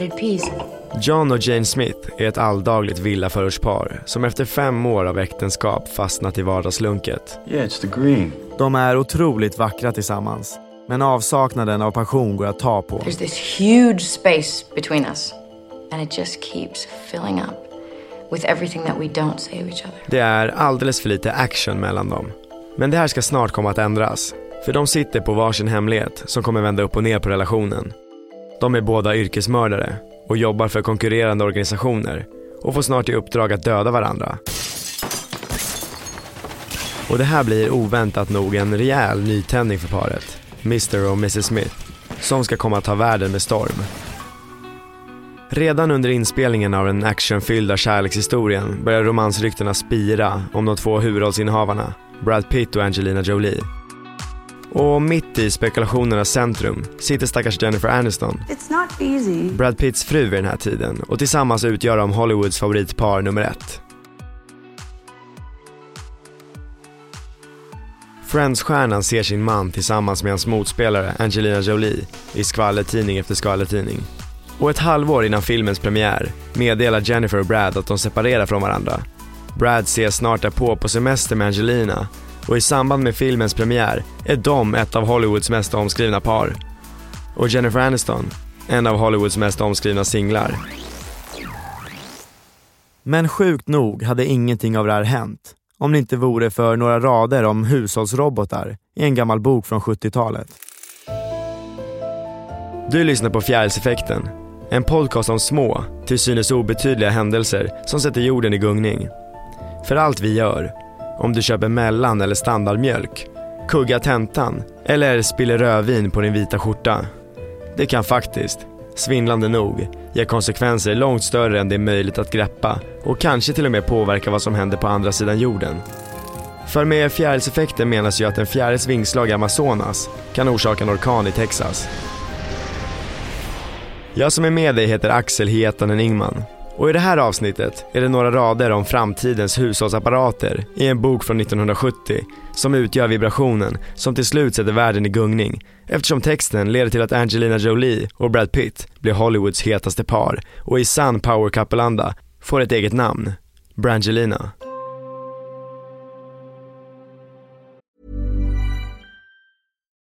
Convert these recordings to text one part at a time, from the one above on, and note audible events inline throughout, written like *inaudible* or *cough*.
Peas. John och Jane Smith är ett alldagligt villaförortspar som efter fem år av äktenskap fastnat i vardagslunket. Yeah, it's the green. De är otroligt vackra tillsammans. Men avsaknaden av passion går att ta på. There's this huge space between us, and it just keeps filling up with everything that we don't say to each other. Det är alldeles för lite action mellan dem. Men det här ska snart komma att ändras. För de sitter på varsin hemlighet som kommer vända upp och ner på relationen. De är båda yrkesmördare och jobbar för konkurrerande organisationer och får snart i uppdrag att döda varandra. Och det här blir oväntat nog en rejäl nytändning för paret, Mr och Mrs Smith, som ska komma att ta världen med storm. Redan under inspelningen av den actionfyllda kärlekshistorien börjar romansryktena spira om de två huvudrollsinnehavarna, Brad Pitt och Angelina Jolie. Och mitt i spekulationernas centrum sitter stackars Jennifer Aniston. Brad Pitts fru vid den här tiden och tillsammans utgör de Hollywoods favoritpar nummer ett. Friends-stjärnan ser sin man tillsammans med hans motspelare Angelina Jolie i skvallertidning efter skvallertidning. Och ett halvår innan filmens premiär meddelar Jennifer och Brad att de separerar från varandra. Brad ses snart därpå på semester med Angelina och i samband med filmens premiär är de ett av Hollywoods mest omskrivna par. Och Jennifer Aniston, en av Hollywoods mest omskrivna singlar. Men sjukt nog hade ingenting av det här hänt. Om det inte vore för några rader om hushållsrobotar i en gammal bok från 70-talet. Du lyssnar på Fjärilseffekten, en podcast om små, till synes obetydliga händelser som sätter jorden i gungning. För allt vi gör, om du köper mellan eller standardmjölk, kuggar tentan eller spiller rödvin på din vita skjorta. Det kan faktiskt, svindlande nog, ge konsekvenser långt större än det är möjligt att greppa och kanske till och med påverka vad som händer på andra sidan jorden. För med fjärilseffekten menas ju att en fjärils vingslag i Amazonas kan orsaka en orkan i Texas. Jag som är med dig heter Axel Hietanen Ingman och i det här avsnittet är det några rader om framtidens hushållsapparater i en bok från 1970 som utgör vibrationen som till slut sätter världen i gungning eftersom texten leder till att Angelina Jolie och Brad Pitt blir Hollywoods hetaste par och i sann power couple-anda får ett eget namn, Brangelina.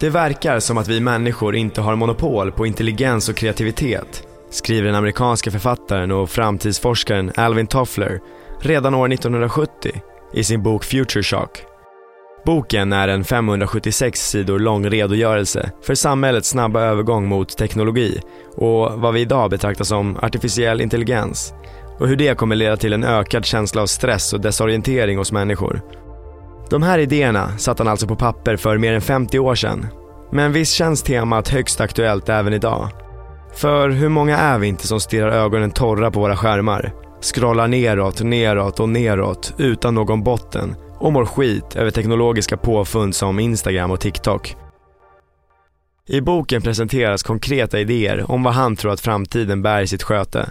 Det verkar som att vi människor inte har monopol på intelligens och kreativitet. skriver den amerikanska författaren och framtidsforskaren Alvin Toffler redan år 1970 i sin bok Future Shock. Boken är en 576 sidor lång redogörelse för samhällets snabba övergång mot teknologi och vad vi idag betraktar som artificiell intelligens och hur det kommer leda till en ökad känsla av stress och desorientering hos människor. De här idéerna satte han alltså på papper för mer än 50 år sedan. Men visst känns temat högst aktuellt även idag. För hur många är vi inte som stirrar ögonen torra på våra skärmar, scrollar neråt, neråt och neråt utan någon botten och mår skit över teknologiska påfund som Instagram och TikTok. I boken presenteras konkreta idéer om vad han tror att framtiden bär i sitt sköte.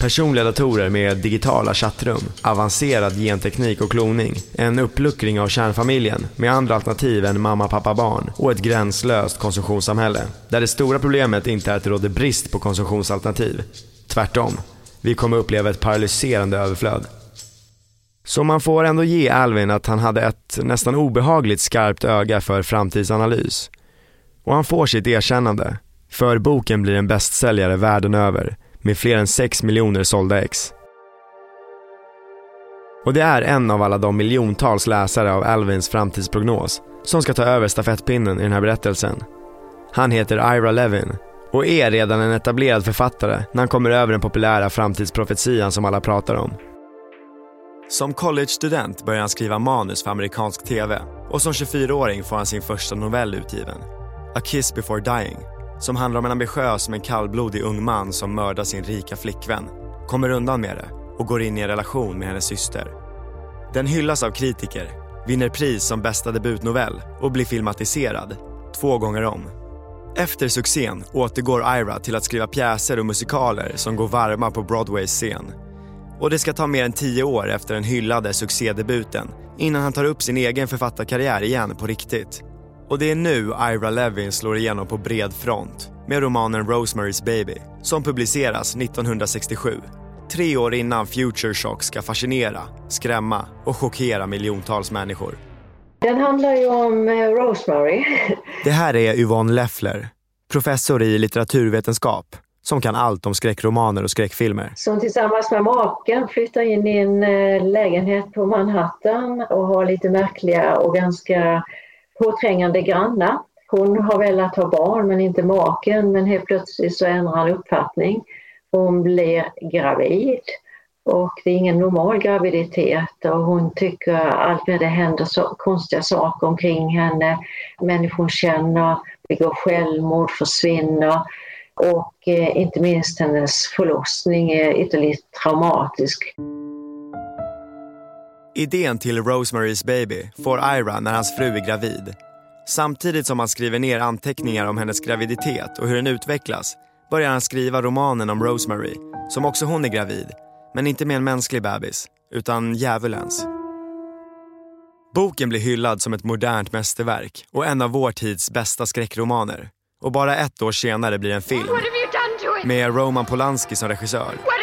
Personliga datorer med digitala chattrum, avancerad genteknik och kloning, en uppluckring av kärnfamiljen med andra alternativ än mamma, pappa, barn och ett gränslöst konsumtionssamhälle. Där det stora problemet inte är att det råder brist på konsumtionsalternativ. Tvärtom, vi kommer uppleva ett paralyserande överflöd. Så man får ändå ge Alvin att han hade ett nästan obehagligt skarpt öga för framtidsanalys. Och han får sitt erkännande, för boken blir en bästsäljare världen över med fler än 6 miljoner sålda ex. Och det är en av alla de miljontals läsare av Alvins framtidsprognos som ska ta över stafettpinnen i den här berättelsen. Han heter Ira Levin och är redan en etablerad författare när han kommer över den populära framtidsprofetian som alla pratar om. Som college-student börjar han skriva manus för amerikansk TV och som 24-åring får han sin första novell utgiven, A Kiss Before Dying, som handlar om en ambitiös men kallblodig ung man som mördar sin rika flickvän, kommer undan med det och går in i en relation med hennes syster. Den hyllas av kritiker, vinner pris som bästa debutnovell och blir filmatiserad, två gånger om. Efter succén återgår Ira till att skriva pjäser och musikaler som går varma på Broadways scen. Och det ska ta mer än tio år efter den hyllade succédebuten innan han tar upp sin egen författarkarriär igen på riktigt. Och det är nu Ira Levin slår igenom på bred front med romanen Rosemary's Baby som publiceras 1967. Tre år innan Future Shock ska fascinera, skrämma och chockera miljontals människor. Den handlar ju om eh, Rosemary. *laughs* Det här är Yvonne Leffler, professor i litteraturvetenskap som kan allt om skräckromaner och skräckfilmer. Som tillsammans med maken flyttar in i en eh, lägenhet på Manhattan och har lite märkliga och ganska påträngande grannar. Hon har velat ha barn men inte maken men helt plötsligt så ändrar han uppfattning. Hon blir gravid och det är ingen normal graviditet och hon tycker allt det händer så konstiga saker omkring henne. Människor känner, begår självmord, försvinner och eh, inte minst hennes förlossning är ytterligt traumatisk. Idén till Rosemary's Baby får Ira när hans fru är gravid. Samtidigt som han skriver ner anteckningar om hennes graviditet och hur den utvecklas börjar han skriva romanen om Rosemary, som också hon är gravid, men inte med en mänsklig bebis, utan djävulens. Boken blir hyllad som ett modernt mästerverk och en av vår tids bästa skräckromaner. Och bara ett år senare blir en film med Roman Polanski som regissör.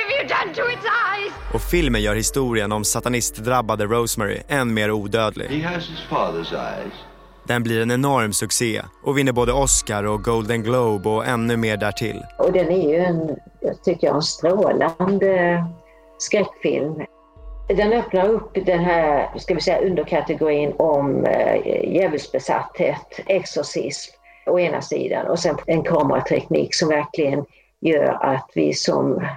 Och filmen gör historien om satanistdrabbade Rosemary än mer odödlig. Den blir en enorm succé och vinner både Oscar och Golden Globe och ännu mer därtill. Och den är ju en, jag tycker en strålande skräckfilm. Den öppnar upp den här, ska vi säga, underkategorin om eh, djävulsbesatthet, exorcism å ena sidan och sen en kamerateknik som verkligen gör att vi som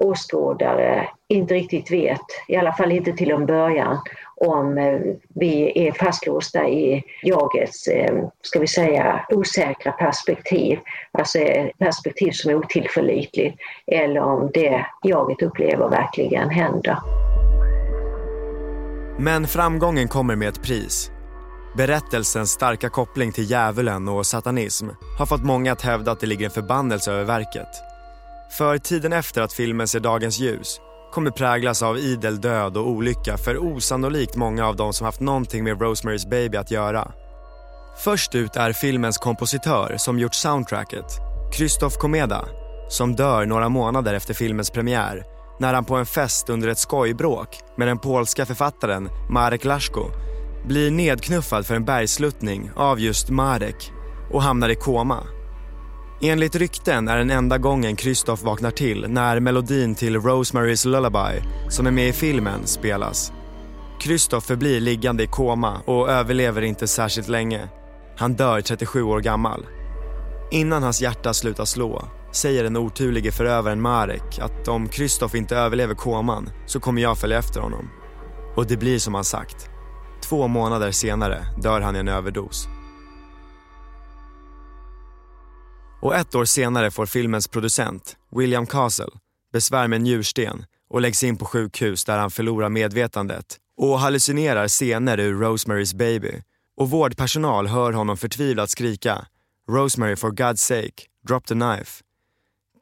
åskådare inte riktigt vet, i alla fall inte till en början, om eh, vi är fastlåsta i jagets, eh, ska vi säga, osäkra perspektiv. Alltså eh, perspektiv som är otillförlitligt eller om det jaget upplever verkligen händer. Men framgången kommer med ett pris. Berättelsens starka koppling till djävulen och satanism har fått många att hävda att det ligger en förbannelse över verket. För tiden efter att filmen ser dagens ljus kommer präglas av idel död och olycka för osannolikt många av dem som haft någonting med Rosemary's Baby att göra. Först ut är filmens kompositör som gjort soundtracket, Christoph Komeda, som dör några månader efter filmens premiär när han på en fest under ett skojbråk med den polska författaren Marek Laszko blir nedknuffad för en bergsluttning av just Marek och hamnar i koma. Enligt rykten är den enda gången Kristoff vaknar till när melodin till Rosemary's Lullaby, som är med i filmen, spelas. Kristoff förblir liggande i koma och överlever inte särskilt länge. Han dör 37 år gammal. Innan hans hjärta slutar slå säger den oturlige förövaren Marek att om Kristoff inte överlever koman så kommer jag följa efter honom. Och det blir som han sagt. Två månader senare dör han i en överdos. Och ett år senare får filmens producent, William Castle, besvär med njursten och läggs in på sjukhus där han förlorar medvetandet och hallucinerar scener ur Rosemary's Baby. Och vårdpersonal hör honom förtvivlat skrika “Rosemary for God's sake, drop the knife”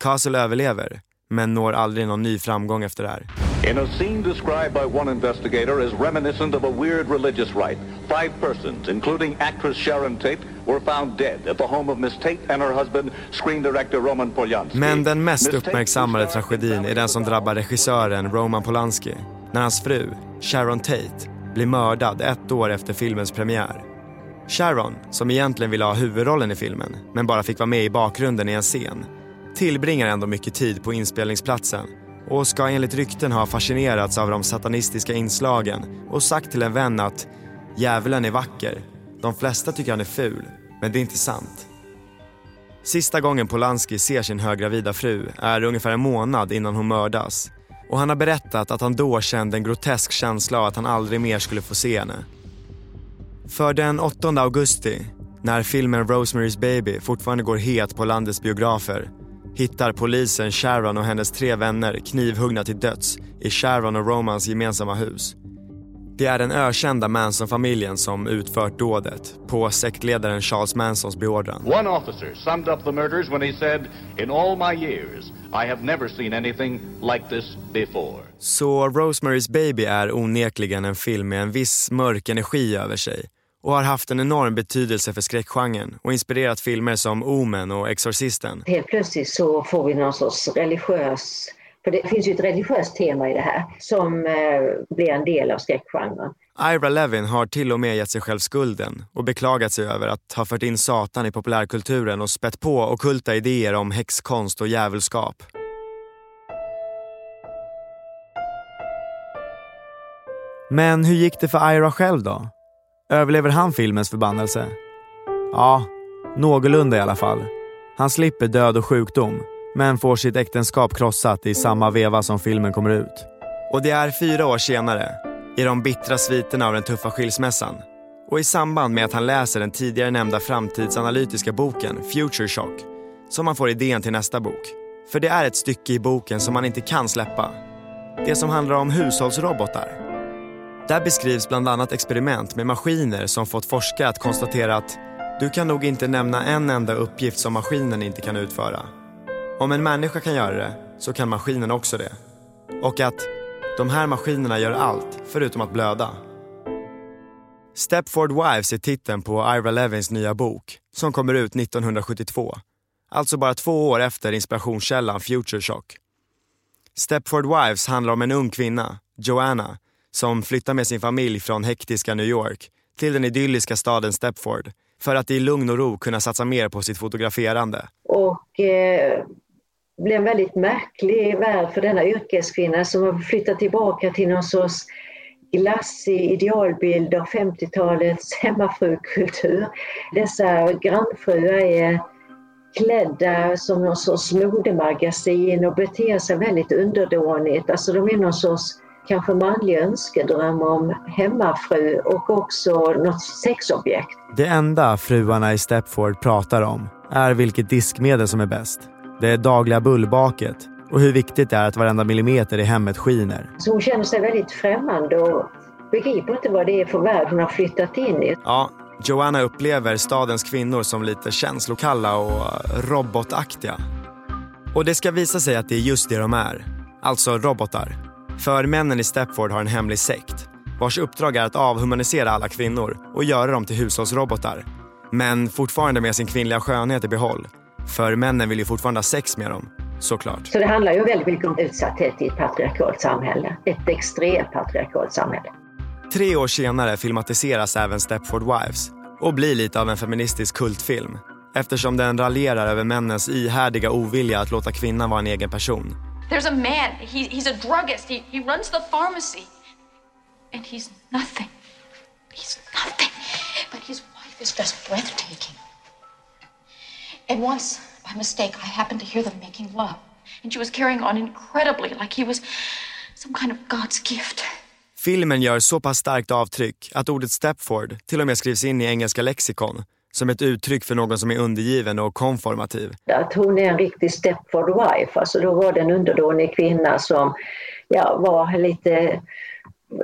Castle överlever, men når aldrig någon ny framgång efter det här. In a scene described by one investigator as reminiscent of a weird religious rite, five persons, including actress Sharon Tate, were found dead at the home of Miss Tate and her husband, screen director Roman Polanski. Men den mest uppmärksammade tragedin är den som drabbar regissören Roman Polanski när hans fru, Sharon Tate, blir mördad ett år efter filmens premiär. Sharon, som egentligen ville ha huvudrollen i filmen, men bara fick vara med i bakgrunden i en scen, tillbringar ändå mycket tid på inspelningsplatsen och ska enligt rykten ha fascinerats av de satanistiska inslagen och sagt till en vän att djävulen är vacker. De flesta tycker han är ful, men det är inte sant. Sista gången Polanski ser sin höggravida fru är ungefär en månad innan hon mördas. Och han har berättat att han då kände en grotesk känsla av att han aldrig mer skulle få se henne. För den 8 augusti, när filmen Rosemary's Baby fortfarande går het på landets biografer hittar polisen Sharon och hennes tre vänner knivhuggna till döds i Sharon och Romans gemensamma hus. Det är den ökända Manson-familjen som utfört dådet på sektledaren Charles Mansons beordran. One officer summed up the murders when he said, In all my years I have never seen anything like this before. Så Rosemary's Baby är onekligen en film med en viss mörk energi över sig och har haft en enorm betydelse för skräckgenren och inspirerat filmer som Omen och Exorcisten. Helt plötsligt så får vi någon sorts religiös, för det finns ju ett religiöst tema i det här, som eh, blir en del av skräckgenren. Ira Levin har till och med gett sig själv skulden och beklagat sig över att ha fört in Satan i populärkulturen och spett på okulta idéer om häxkonst och djävulskap. Men hur gick det för Ira själv då? Överlever han filmens förbannelse? Ja, någorlunda i alla fall. Han slipper död och sjukdom, men får sitt äktenskap krossat i samma veva som filmen kommer ut. Och det är fyra år senare, i de bittra sviterna av den tuffa skilsmässan och i samband med att han läser den tidigare nämnda framtidsanalytiska boken Future Shock som han får idén till nästa bok. För det är ett stycke i boken som man inte kan släppa. Det som handlar om hushållsrobotar. Där beskrivs bland annat experiment med maskiner som fått forskare att konstatera att du kan nog inte nämna en enda uppgift som maskinen inte kan utföra. Om en människa kan göra det så kan maskinen också det. Och att de här maskinerna gör allt förutom att blöda. Stepford Wives är titeln på Ira Levins nya bok som kommer ut 1972. Alltså bara två år efter inspirationskällan Future Shock. Stepford Wives handlar om en ung kvinna, Joanna, som flyttar med sin familj från hektiska New York till den idylliska staden Stepford för att i lugn och ro kunna satsa mer på sitt fotograferande. Och eh, blev en väldigt märklig värld för denna yrkeskvinna som har flyttat tillbaka till någon sorts glassig idealbild av 50-talets hemmafrukultur. Dessa grannfruar är klädda som någon sorts modemagasin och beter sig väldigt underdånigt. Alltså de är någon sorts kanske manlig önskedröm om hemmafru och också något sexobjekt. Det enda fruarna i Stepford pratar om är vilket diskmedel som är bäst. Det dagliga bullbaket och hur viktigt det är att varenda millimeter i hemmet skiner. Så hon känner sig väldigt främmande och begriper inte vad det är för värld hon har flyttat in i. Ja, Joanna upplever stadens kvinnor som lite känslokalla och robotaktiga. Och det ska visa sig att det är just det de är. Alltså robotar. För männen i Stepford har en hemlig sekt vars uppdrag är att avhumanisera alla kvinnor och göra dem till hushållsrobotar. Men fortfarande med sin kvinnliga skönhet i behåll. För männen vill ju fortfarande ha sex med dem, såklart. Så det handlar ju väldigt mycket om utsatthet i ett patriarkalt samhälle. Ett extremt patriarkalt samhälle. Tre år senare filmatiseras även Stepford Wives och blir lite av en feministisk kultfilm. eftersom den raljerar över männens ihärdiga ovilja att låta kvinnan vara en egen person. There's a man, he, he's a druggist, he, he runs the pharmacy. And he's nothing. He's nothing. But his wife is just breathtaking. And once, by mistake, I happened to hear them making love. And she was carrying on incredibly, like he was some kind of God's gift. Filmen gör så pass starkt avtryck att ordet Stepford till och med skrivs in i engelska lexikon som ett uttryck för någon som är undergiven och konformativ. Att hon är en riktig Stepford wife, alltså då var det en underdånig kvinna som ja, var lite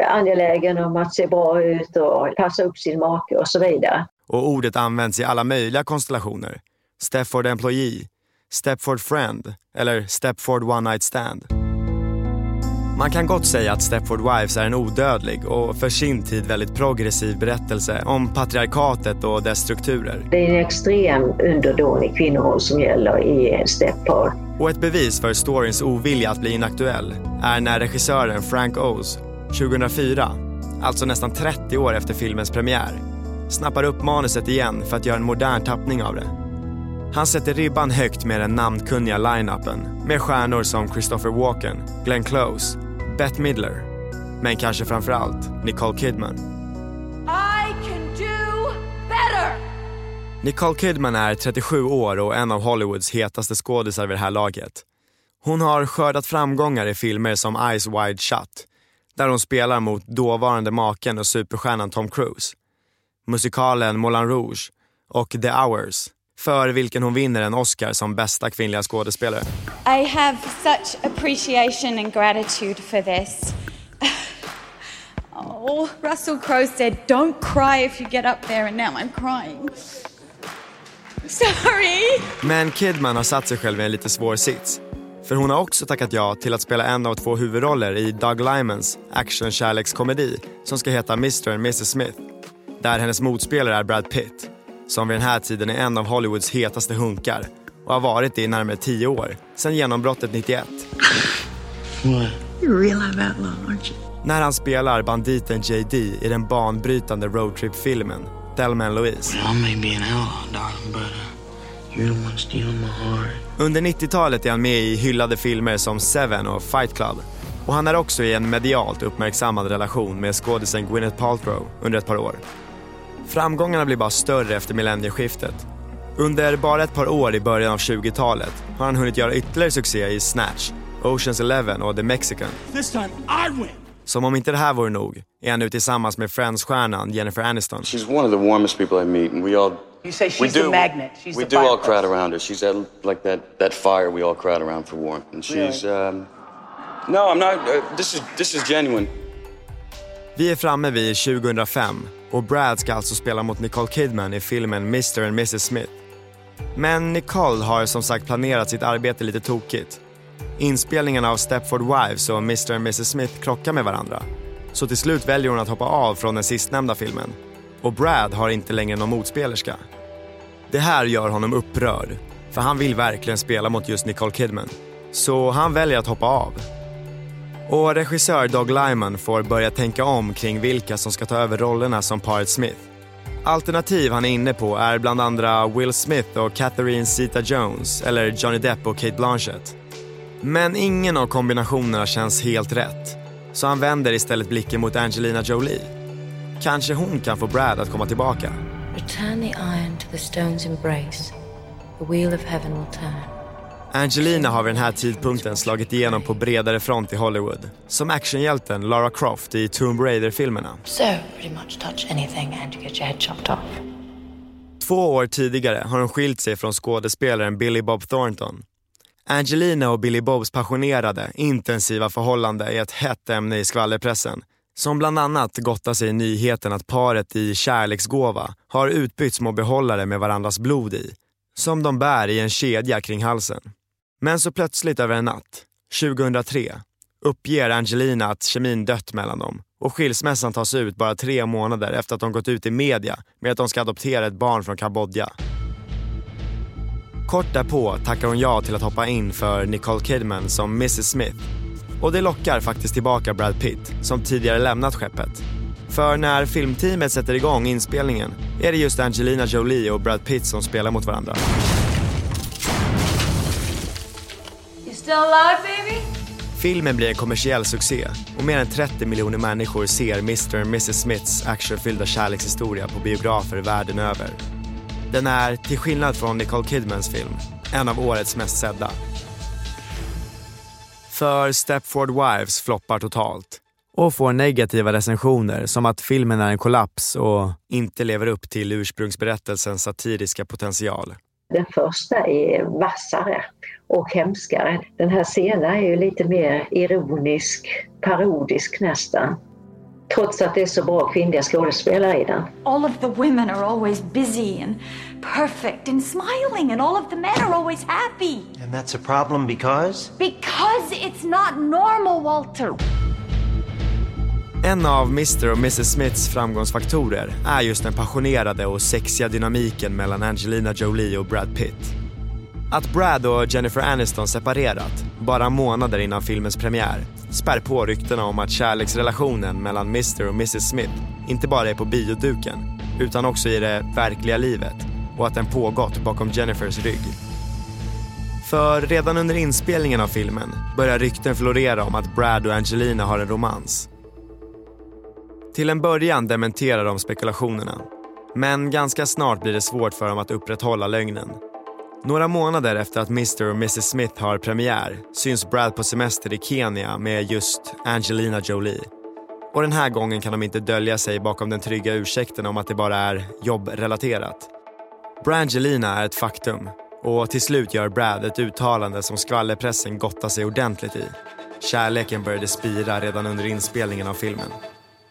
angelägen om att se bra ut och passa upp sin make och så vidare. Och ordet används i alla möjliga konstellationer. Stepford employee, Stepford friend eller Stepford one night stand. Man kan gott säga att Stepford Wives är en odödlig och för sin tid väldigt progressiv berättelse om patriarkatet och dess strukturer. Det är en extrem underdånig kvinnoroll som gäller i Stepford. Och ett bevis för storyns ovilja att bli inaktuell är när regissören Frank Oz 2004, alltså nästan 30 år efter filmens premiär, snappar upp manuset igen för att göra en modern tappning av det. Han sätter ribban högt med den namnkunniga line-upen med stjärnor som Christopher Walken, Glenn Close, Bette Midler, men kanske framförallt Nicole Kidman. I can do better! Nicole Kidman är 37 år och en av Hollywoods hetaste skådisar vid det här laget. Hon har skördat framgångar i filmer som Eyes Wide Shut, där hon spelar mot dåvarande maken och superstjärnan Tom Cruise. Musikalen Moulin Rouge och The Hours, för vilken hon vinner en Oscar som bästa kvinnliga skådespelare. I have such appreciation and gratitude for this. *laughs* Oh, Russell Crowe said, Don't cry if you get up there, and now I'm crying. *laughs* Sorry! Men Kidman har satt sig själv i en lite svår sits. För hon har också tackat ja till att spela en av två huvudroller i Doug Lymans action-kärlekskomedi som ska heta Mr and Mrs Smith. Där hennes motspelare är Brad Pitt, som vid den här tiden är en av Hollywoods hetaste hunkar och har varit det i närmare tio år, sedan genombrottet 91. What? You realize that love, aren't you? När han spelar banditen JD i den banbrytande roadtrip-filmen Thelma Louise. Uh. Under 90-talet är han med i hyllade filmer som Seven och Fight Club. Och han är också i en medialt uppmärksammad relation med skådisen Gwyneth Paltrow under ett par år. Framgångarna blir bara större efter millennieskiftet. Under bara ett par år i början av 20-talet har han hunnit göra ytterligare succé i Snatch, Oceans Eleven och The Mexican. This time I win. Som om inte det här vore nog är han nu tillsammans med Friends-stjärnan Jennifer Aniston. She's one of the warmest people I meet, and we all. You say we she's the do, magnet. She's we the do all crowd around her. She's that, like that, that fire we all crowd around for warmth. And she's. Um, no, I'm not. Uh, this is this is genuine. Vi är framme vid 2005 och Brad ska alltså spela mot Nicole Kidman i filmen Mr and Mrs Smith. Men Nicole har som sagt planerat sitt arbete lite tokigt. Inspelningarna av Stepford Wives och Mr and Mrs Smith krockar med varandra. Så till slut väljer hon att hoppa av från den sistnämnda filmen. Och Brad har inte längre någon motspelerska. Det här gör honom upprörd, för han vill verkligen spela mot just Nicole Kidman. Så han väljer att hoppa av. Och regissör Doug Lyman får börja tänka om kring vilka som ska ta över rollerna som paret Smith. Alternativ han är inne på är bland andra Will Smith och Catherine Zeta-Jones eller Johnny Depp och Kate Blanchett. Men ingen av kombinationerna känns helt rätt, så han vänder istället blicken mot Angelina Jolie. Kanske hon kan få Brad att komma tillbaka. Return the iron to the stone's embrace. The wheel of heaven will turn. Angelina har vid den här tidpunkten slagit igenom på bredare front i Hollywood. Som actionhjälten Lara Croft i Tomb Raider-filmerna. So, pretty much touch anything and you get your head chopped off. Två år tidigare har hon skilt sig från skådespelaren Billy Bob Thornton. Angelina och Billy Bobs passionerade, intensiva förhållande är ett hett ämne i skvallerpressen. Som bland annat gottar sig i nyheten att paret i kärleksgåva har utbytt små behållare med varandras blod i. Som de bär i en kedja kring halsen. Men så plötsligt över en natt, 2003, uppger Angelina att kemin dött mellan dem och skilsmässan tas ut bara tre månader efter att de gått ut i media med att de ska adoptera ett barn från Kambodja. Kort därpå tackar hon ja till att hoppa in för Nicole Kidman som Mrs Smith. Och det lockar faktiskt tillbaka Brad Pitt, som tidigare lämnat skeppet. För när filmteamet sätter igång inspelningen är det just Angelina Jolie och Brad Pitt som spelar mot varandra. Still alive, baby? Filmen blir en kommersiell succé och mer än 30 miljoner människor ser Mr och Mrs Smiths actionfyllda kärlekshistoria på biografer världen över. Den är, till skillnad från Nicole Kidmans film, en av årets mest sedda. För Stepford Wives floppar totalt och får negativa recensioner som att filmen är en kollaps och inte lever upp till ursprungsberättelsens satiriska potential. Den första är vassare och hemskare. Den här senare är ju lite mer ironisk, parodisk nästan. Trots att det är så bra kvinnliga skådespelare i den. All of the women are always busy and perfect and smiling, and all of the men are always happy. And that's a problem because? Because it's not normal, Walter. En av Mr och Mrs Smiths framgångsfaktorer är just den passionerade och sexiga dynamiken mellan Angelina Jolie och Brad Pitt. Att Brad och Jennifer Aniston separerat, bara månader innan filmens premiär, spär på ryktena om att kärleksrelationen mellan Mr och Mrs Smith inte bara är på bioduken, utan också i det verkliga livet och att den pågått bakom Jennifers rygg. För redan under inspelningen av filmen börjar rykten florera om att Brad och Angelina har en romans. Till en början dementerar de spekulationerna. Men ganska snart blir det svårt för dem att upprätthålla lögnen. Några månader efter att Mr och Mrs Smith har premiär syns Brad på semester i Kenya med just Angelina Jolie. Och den här gången kan de inte dölja sig bakom den trygga ursäkten om att det bara är jobbrelaterat. Brangelina är ett faktum och till slut gör Brad ett uttalande som skvallerpressen gottar sig ordentligt i. Kärleken började spira redan under inspelningen av filmen.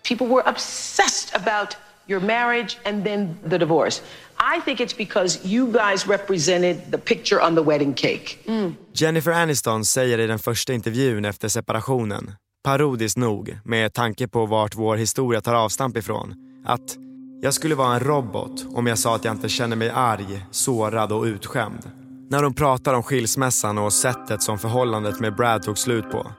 People were obsessed about your marriage and then the divorce. I think it's because you guys represented the picture on the wedding cake. Jennifer Aniston säger i den första intervjun efter separationen, parodiskt nog med tanke på vart vår historia tar avstamp ifrån, att jag skulle vara en robot om jag sa att jag inte känner mig arg, sårad och utskämd. När hon pratar om skilsmässan och sättet som förhållandet med Brad tog slut på.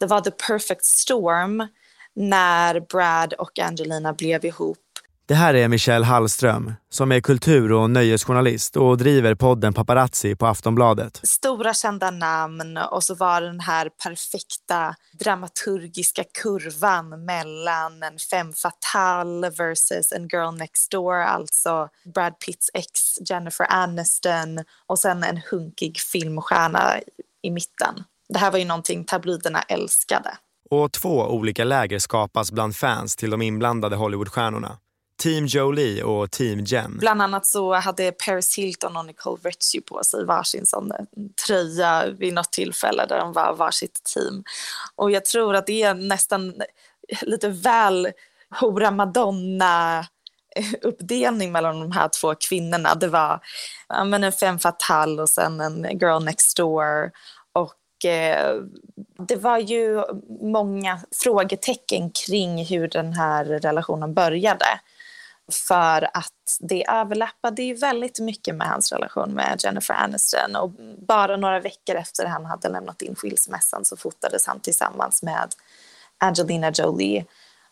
Det var the perfect storm när Brad och Angelina blev ihop. Det här är Michelle Hallström som är kultur och nöjesjournalist och driver podden Paparazzi på Aftonbladet. Stora kända namn och så var den här perfekta dramaturgiska kurvan mellan en femme fatale versus en girl next door, alltså Brad Pitts ex Jennifer Aniston och sen en hunkig filmstjärna i mitten. Det här var ju någonting tabloiderna älskade. Och två olika läger skapas bland fans till de inblandade Hollywoodstjärnorna. Team Jolie och Team Jen. Bland annat så hade Paris Hilton och Nicole Richie på sig varsin sån eh, tröja vid något tillfälle där de var varsitt team. Och jag tror att det är nästan eh, lite väl hora madonna eh, uppdelning mellan de här två kvinnorna. Det var ja, men en femme fatale och sen en girl next door. Och eh, det var ju många frågetecken kring hur den här relationen började. För att det överlappade ju väldigt mycket med hans relation med Jennifer Aniston. Och bara några veckor efter han hade lämnat in skilsmässan så fotades han tillsammans med Angelina Jolie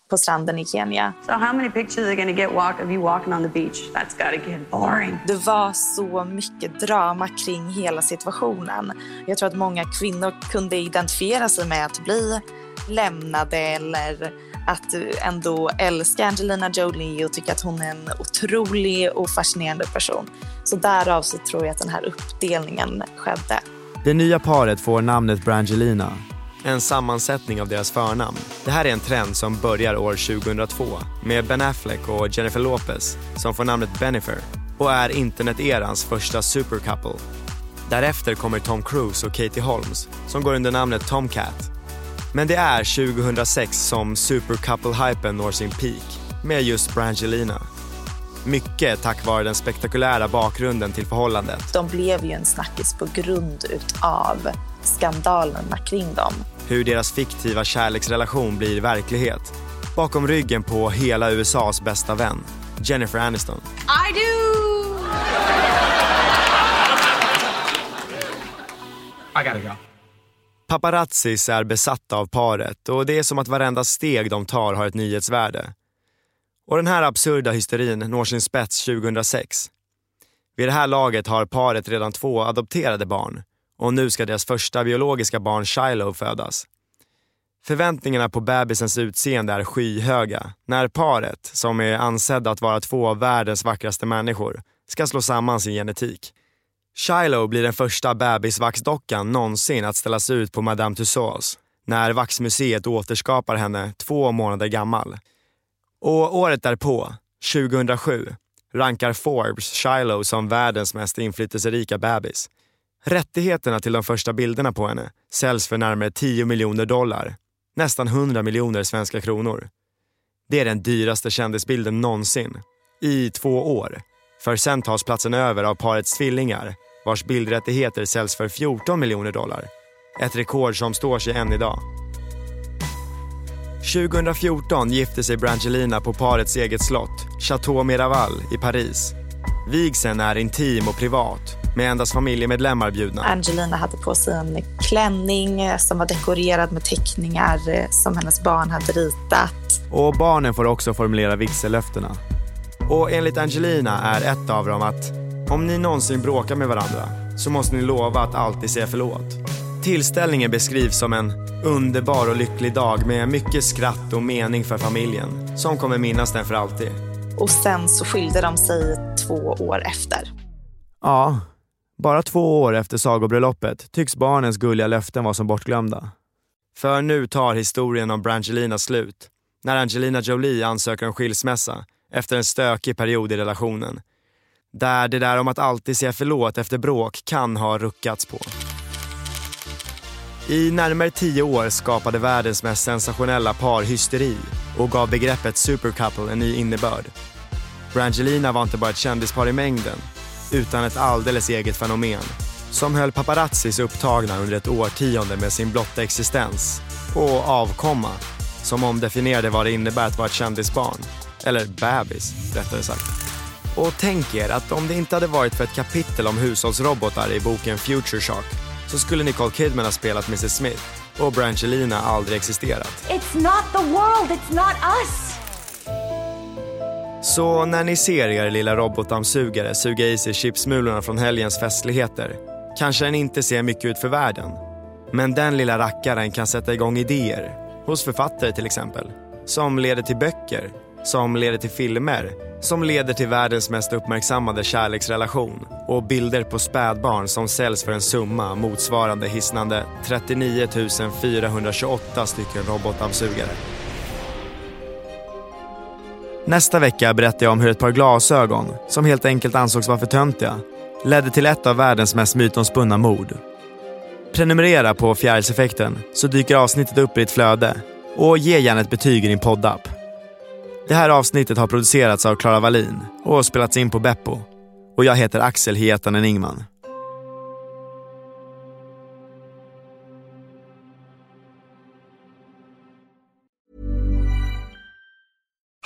på stranden i Kenya. So how many pictures are to get walk of you walking on the beach? That's got to get boring. Det var så mycket drama kring hela situationen. Jag tror att många kvinnor kunde identifiera sig med att bli lämnade eller att ändå älska Angelina Jolie och tycka att hon är en otrolig och fascinerande person. Så därav så tror jag att den här uppdelningen skedde. Det nya paret får namnet Brangelina, en sammansättning av deras förnamn. Det här är en trend som börjar år 2002 med Ben Affleck och Jennifer Lopez som får namnet Bennifer och är interneterans första supercouple. Därefter kommer Tom Cruise och Katie Holmes som går under namnet Tomcat men det är 2006 som supercouple-hypen når sin peak med just Brangelina. Mycket tack vare den spektakulära bakgrunden till förhållandet. De blev ju en snackis på grund utav skandalerna kring dem. Hur deras fiktiva kärleksrelation blir verklighet. Bakom ryggen på hela USAs bästa vän, Jennifer Aniston. I do! I gotta go. Paparazzis är besatta av paret och det är som att varenda steg de tar har ett nyhetsvärde. Och den här absurda hysterin når sin spets 2006. Vid det här laget har paret redan två adopterade barn och nu ska deras första biologiska barn Shiloh födas. Förväntningarna på bebisens utseende är skyhöga när paret, som är ansedda att vara två av världens vackraste människor, ska slå samman sin genetik. Shiloh blir den första bebisvaxdockan någonsin att ställas ut på Madame Tussauds när Vaxmuseet återskapar henne två månader gammal. Och året därpå, 2007, rankar Forbes Shiloh som världens mest inflytelserika bebis. Rättigheterna till de första bilderna på henne säljs för närmare 10 miljoner dollar, nästan 100 miljoner svenska kronor. Det är den dyraste kändisbilden någonsin, i två år. För sen tas platsen över av parets tvillingar vars bildrättigheter säljs för 14 miljoner dollar. Ett rekord som står sig än idag. 2014 gifte sig Brangelina på parets eget slott, Chateau Miraval i Paris. Vigseln är intim och privat, med endast familjemedlemmar bjudna. Angelina hade på sig en klänning som var dekorerad med teckningar som hennes barn hade ritat. Och barnen får också formulera vigsellöftena. Och enligt Angelina är ett av dem att om ni någonsin bråkar med varandra så måste ni lova att alltid säga förlåt. Tillställningen beskrivs som en underbar och lycklig dag med mycket skratt och mening för familjen som kommer minnas den för alltid. Och sen så skilde de sig två år efter. Ja, bara två år efter sagobröllopet tycks barnens gulliga löften vara som bortglömda. För nu tar historien om Brangelina slut när Angelina Jolie ansöker om skilsmässa efter en stökig period i relationen. Där det där om att alltid säga förlåt efter bråk kan ha ruckats på. I närmare tio år skapade världens mest sensationella par hysteri och gav begreppet supercouple en ny innebörd. Brangelina var inte bara ett kändispar i mängden, utan ett alldeles eget fenomen som höll paparazzis upptagna under ett årtionde med sin blotta existens och avkomma som omdefinierade vad det innebär att vara ett kändisbarn. Eller bebis, rättare sagt. Och tänk er att om det inte hade varit för ett kapitel om hushållsrobotar i boken Future Shock så skulle Nicole Kidman ha spelat Mrs Smith och Brangelina aldrig existerat. It's not the world, it's not us. Så när ni ser er lilla robotdammsugare suga i sig chipsmulorna från helgens festligheter kanske den inte ser mycket ut för världen. Men den lilla rackaren kan sätta igång idéer, hos författare till exempel, som leder till böcker, som leder till filmer, som leder till världens mest uppmärksammade kärleksrelation och bilder på spädbarn som säljs för en summa motsvarande hisnande 39 428 stycken robotdammsugare. Nästa vecka berättar jag om hur ett par glasögon, som helt enkelt ansågs vara för töntiga, ledde till ett av världens mest mytomspunna mord. Prenumerera på Fjärilseffekten så dyker avsnittet upp i ditt flöde och ge gärna ett betyg i din poddapp. Det här avsnittet har producerats av Klara Wallin och spelats in på Beppo. Och jag heter Axel Hietanen Ingman.